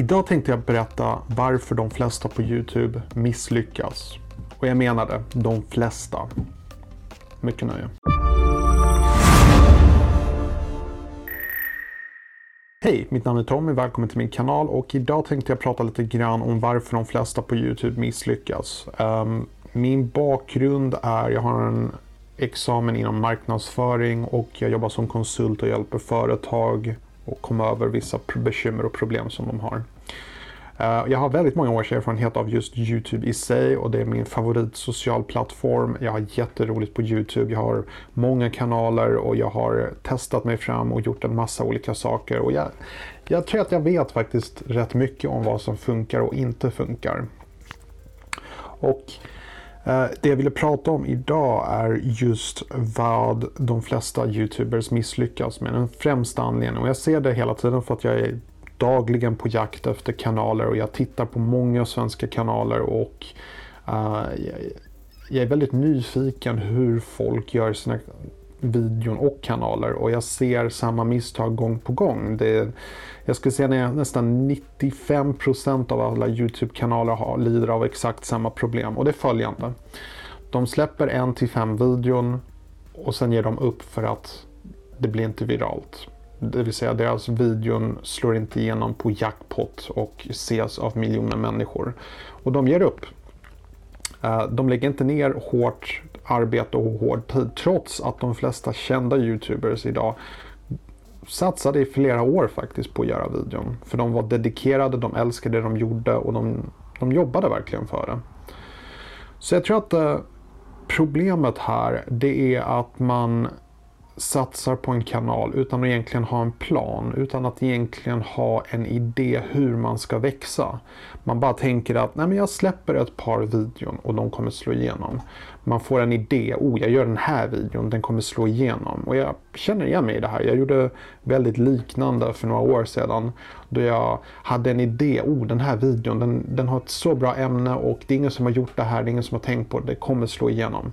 Idag tänkte jag berätta varför de flesta på Youtube misslyckas. Och jag menade de flesta. Mycket nöje. Hej, mitt namn är Tommy. Välkommen till min kanal och idag tänkte jag prata lite grann om varför de flesta på Youtube misslyckas. Um, min bakgrund är, jag har en examen inom marknadsföring och jag jobbar som konsult och hjälper företag och komma över vissa bekymmer och problem som de har. Eh, jag har väldigt många års erfarenhet av just Youtube i sig och det är min favorit social plattform. Jag har jätteroligt på Youtube. Jag har många kanaler och jag har testat mig fram och gjort en massa olika saker. Och jag, jag tror att jag vet faktiskt rätt mycket om vad som funkar och inte funkar. Och Eh, det jag ville prata om idag är just vad de flesta YouTubers misslyckas med. Den främsta anledningen. Och jag ser det hela tiden för att jag är dagligen på jakt efter kanaler och jag tittar på många svenska kanaler och uh, jag är väldigt nyfiken hur folk gör sina videon och kanaler och jag ser samma misstag gång på gång. Det, jag skulle säga att nästan 95% av alla YouTube-kanaler lider av exakt samma problem och det är följande. De släpper en till fem videon och sen ger de upp för att det blir inte viralt. Det vill säga deras videon slår inte igenom på jackpot och ses av miljoner människor. Och de ger upp. Eh, de lägger inte ner hårt arbete och hård tid trots att de flesta kända YouTubers idag satsade i flera år faktiskt på att göra videon. För de var dedikerade, de älskade det de gjorde och de, de jobbade verkligen för det. Så jag tror att eh, problemet här det är att man satsar på en kanal utan att egentligen ha en plan, utan att egentligen ha en idé hur man ska växa. Man bara tänker att Nej, men jag släpper ett par videon och de kommer slå igenom. Man får en idé, oh jag gör den här videon, den kommer slå igenom. Och jag känner igen mig i det här. Jag gjorde väldigt liknande för några år sedan. Då jag hade en idé, oh den här videon den, den har ett så bra ämne och det är ingen som har gjort det här, det är ingen som har tänkt på det, det kommer slå igenom.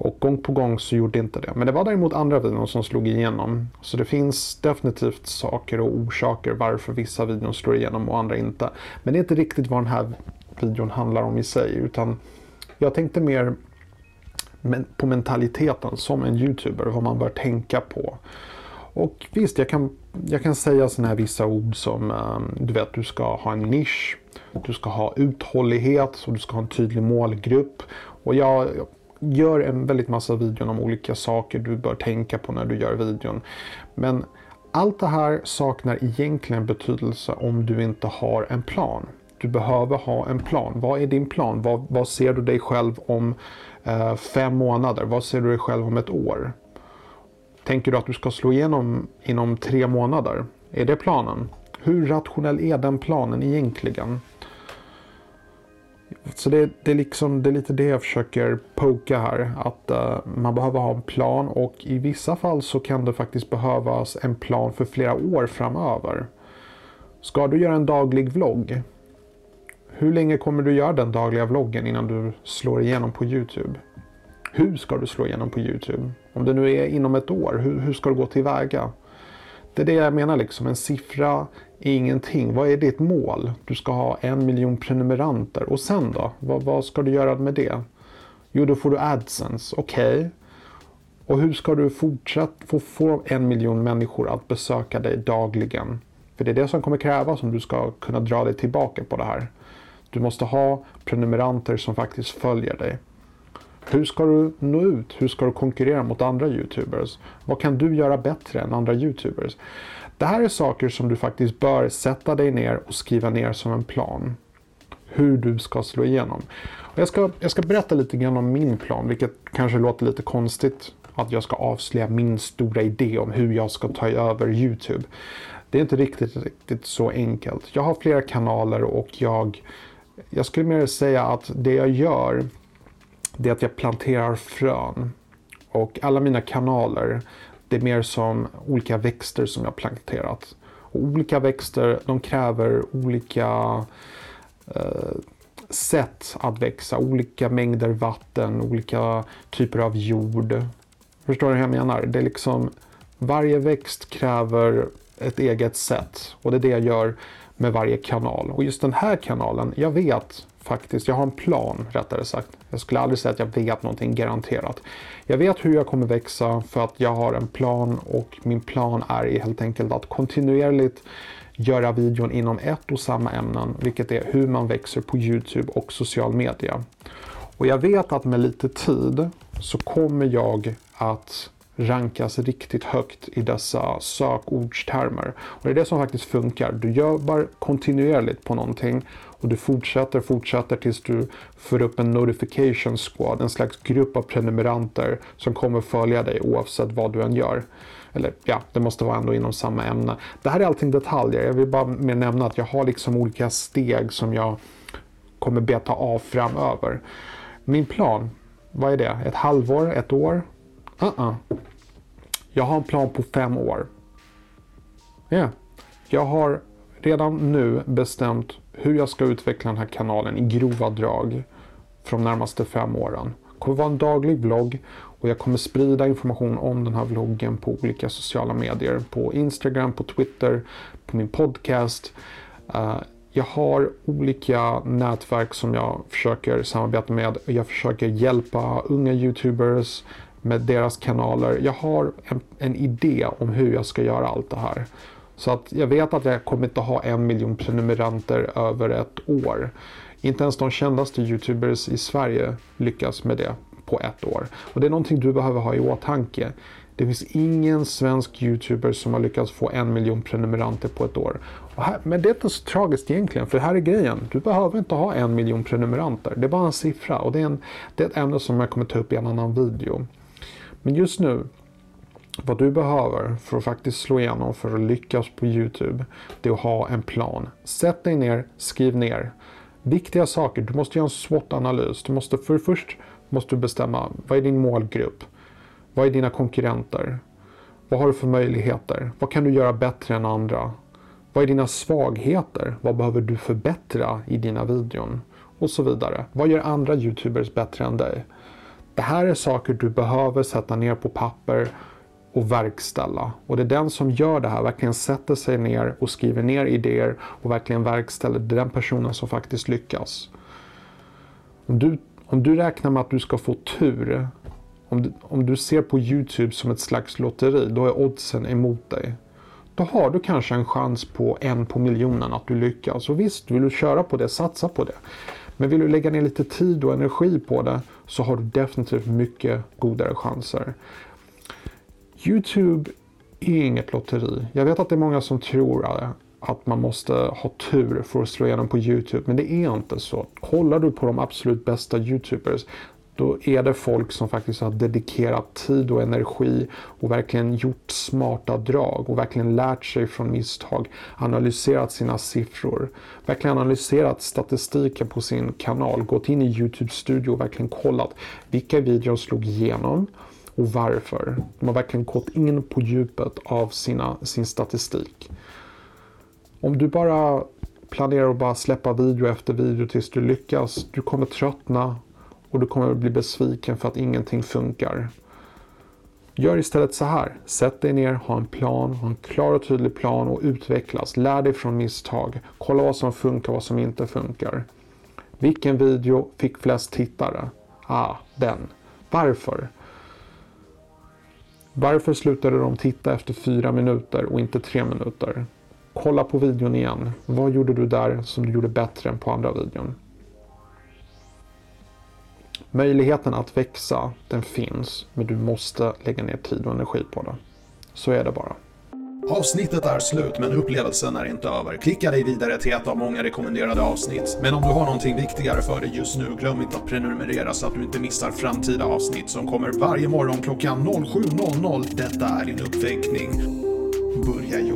Och gång på gång så gjorde inte det. Men det var däremot andra videon som slog igenom. Så det finns definitivt saker och orsaker varför vissa videon slår igenom och andra inte. Men det är inte riktigt vad den här videon handlar om i sig. Utan jag tänkte mer på mentaliteten som en YouTuber. Vad man bör tänka på. Och visst, jag kan, jag kan säga sådana här vissa ord som ehm, du vet, du ska ha en nisch. Du ska ha uthållighet och du ska ha en tydlig målgrupp. Och jag, gör en väldigt massa videon om olika saker du bör tänka på när du gör videon. Men allt det här saknar egentligen betydelse om du inte har en plan. Du behöver ha en plan. Vad är din plan? Vad, vad ser du dig själv om eh, fem månader? Vad ser du dig själv om ett år? Tänker du att du ska slå igenom inom tre månader? Är det planen? Hur rationell är den planen egentligen? Så det, det, är liksom, det är lite det jag försöker poka här. Att uh, man behöver ha en plan och i vissa fall så kan det faktiskt behövas en plan för flera år framöver. Ska du göra en daglig vlogg? Hur länge kommer du göra den dagliga vloggen innan du slår igenom på Youtube? Hur ska du slå igenom på Youtube? Om det nu är inom ett år, hur, hur ska du gå tillväga? Det är det jag menar liksom. En siffra ingenting. Vad är ditt mål? Du ska ha en miljon prenumeranter. Och sen då? Vad, vad ska du göra med det? Jo, då får du AdSense. Okej. Okay. Och hur ska du fortsätta få, få en miljon människor att besöka dig dagligen? För det är det som kommer krävas om du ska kunna dra dig tillbaka på det här. Du måste ha prenumeranter som faktiskt följer dig. Hur ska du nå ut? Hur ska du konkurrera mot andra YouTubers? Vad kan du göra bättre än andra YouTubers? Det här är saker som du faktiskt bör sätta dig ner och skriva ner som en plan. Hur du ska slå igenom. Och jag, ska, jag ska berätta lite grann om min plan, vilket kanske låter lite konstigt att jag ska avslöja min stora idé om hur jag ska ta över YouTube. Det är inte riktigt, riktigt så enkelt. Jag har flera kanaler och jag, jag skulle mer säga att det jag gör det är att jag planterar frön. Och alla mina kanaler, det är mer som olika växter som jag planterat. Och olika växter, de kräver olika eh, sätt att växa. Olika mängder vatten, olika typer av jord. Förstår du hur jag menar? Det är liksom, varje växt kräver ett eget sätt. Och det är det jag gör med varje kanal. Och just den här kanalen, jag vet faktiskt, jag har en plan rättare sagt. Jag skulle aldrig säga att jag vet någonting garanterat. Jag vet hur jag kommer växa för att jag har en plan och min plan är helt enkelt att kontinuerligt göra videon inom ett och samma ämnen, vilket är hur man växer på Youtube och social media. Och jag vet att med lite tid så kommer jag att rankas riktigt högt i dessa sökordstermer. Och det är det som faktiskt funkar. Du jobbar kontinuerligt på någonting och du fortsätter, fortsätter tills du får upp en notification squad, en slags grupp av prenumeranter som kommer följa dig oavsett vad du än gör. Eller ja, det måste vara ändå inom samma ämne. Det här är allting detaljer. Jag vill bara mer nämna att jag har liksom olika steg som jag kommer beta av framöver. Min plan, vad är det? Ett halvår? Ett år? Uh -uh. Jag har en plan på fem år. Yeah. Jag har redan nu bestämt hur jag ska utveckla den här kanalen i grova drag för de närmaste fem åren. Det kommer vara en daglig vlogg och jag kommer sprida information om den här vloggen på olika sociala medier. På Instagram, på Twitter, på min podcast. Eh, jag har olika nätverk som jag försöker samarbeta med. Jag försöker hjälpa unga YouTubers med deras kanaler. Jag har en, en idé om hur jag ska göra allt det här. Så att jag vet att jag kommer inte ha en miljon prenumeranter över ett år. Inte ens de kändaste YouTubers i Sverige lyckas med det på ett år. Och det är någonting du behöver ha i åtanke. Det finns ingen svensk YouTuber som har lyckats få en miljon prenumeranter på ett år. Här, men det är inte så tragiskt egentligen, för här är grejen. Du behöver inte ha en miljon prenumeranter. Det är bara en siffra och det är, en, det är ett ämne som jag kommer ta upp i en annan video. Men just nu, vad du behöver för att faktiskt slå igenom, för att lyckas på Youtube, det är att ha en plan. Sätt dig ner, skriv ner. Viktiga saker, du måste göra en SWOT-analys. Du måste, för först måste du bestämma, vad är din målgrupp? Vad är dina konkurrenter? Vad har du för möjligheter? Vad kan du göra bättre än andra? Vad är dina svagheter? Vad behöver du förbättra i dina videon? Och så vidare. Vad gör andra YouTubers bättre än dig? Det här är saker du behöver sätta ner på papper och verkställa. Och det är den som gör det här, verkligen sätter sig ner och skriver ner idéer och verkligen verkställer. Det är den personen som faktiskt lyckas. Om du, om du räknar med att du ska få tur, om du, om du ser på Youtube som ett slags lotteri, då är oddsen emot dig. Då har du kanske en chans på en på miljonen att du lyckas. Och visst, vill du köra på det, satsa på det. Men vill du lägga ner lite tid och energi på det så har du definitivt mycket godare chanser. Youtube är inget lotteri. Jag vet att det är många som tror att man måste ha tur för att slå igenom på Youtube, men det är inte så. Kollar du på de absolut bästa Youtubers, då är det folk som faktiskt har dedikerat tid och energi och verkligen gjort smarta drag och verkligen lärt sig från misstag, analyserat sina siffror, verkligen analyserat statistiken på sin kanal, gått in i Youtube studio och verkligen kollat vilka videor slog igenom och varför. De har verkligen gått in på djupet av sina, sin statistik. Om du bara planerar att bara släppa video efter video tills du lyckas, du kommer tröttna och du kommer bli besviken för att ingenting funkar. Gör istället så här. Sätt dig ner, ha en plan, ha en klar och tydlig plan och utvecklas. Lär dig från misstag. Kolla vad som funkar och vad som inte funkar. Vilken video fick flest tittare? Ah, den. Varför? Varför slutade de titta efter fyra minuter och inte tre minuter? Kolla på videon igen. Vad gjorde du där som du gjorde bättre än på andra videon? Möjligheten att växa, den finns, men du måste lägga ner tid och energi på det. Så är det bara. Avsnittet är slut, men upplevelsen är inte över. Klicka dig vidare till ett av många rekommenderade avsnitt. Men om du har någonting viktigare för dig just nu, glöm inte att prenumerera så att du inte missar framtida avsnitt som kommer varje morgon klockan 07.00. Detta är din uppväckning. Börja.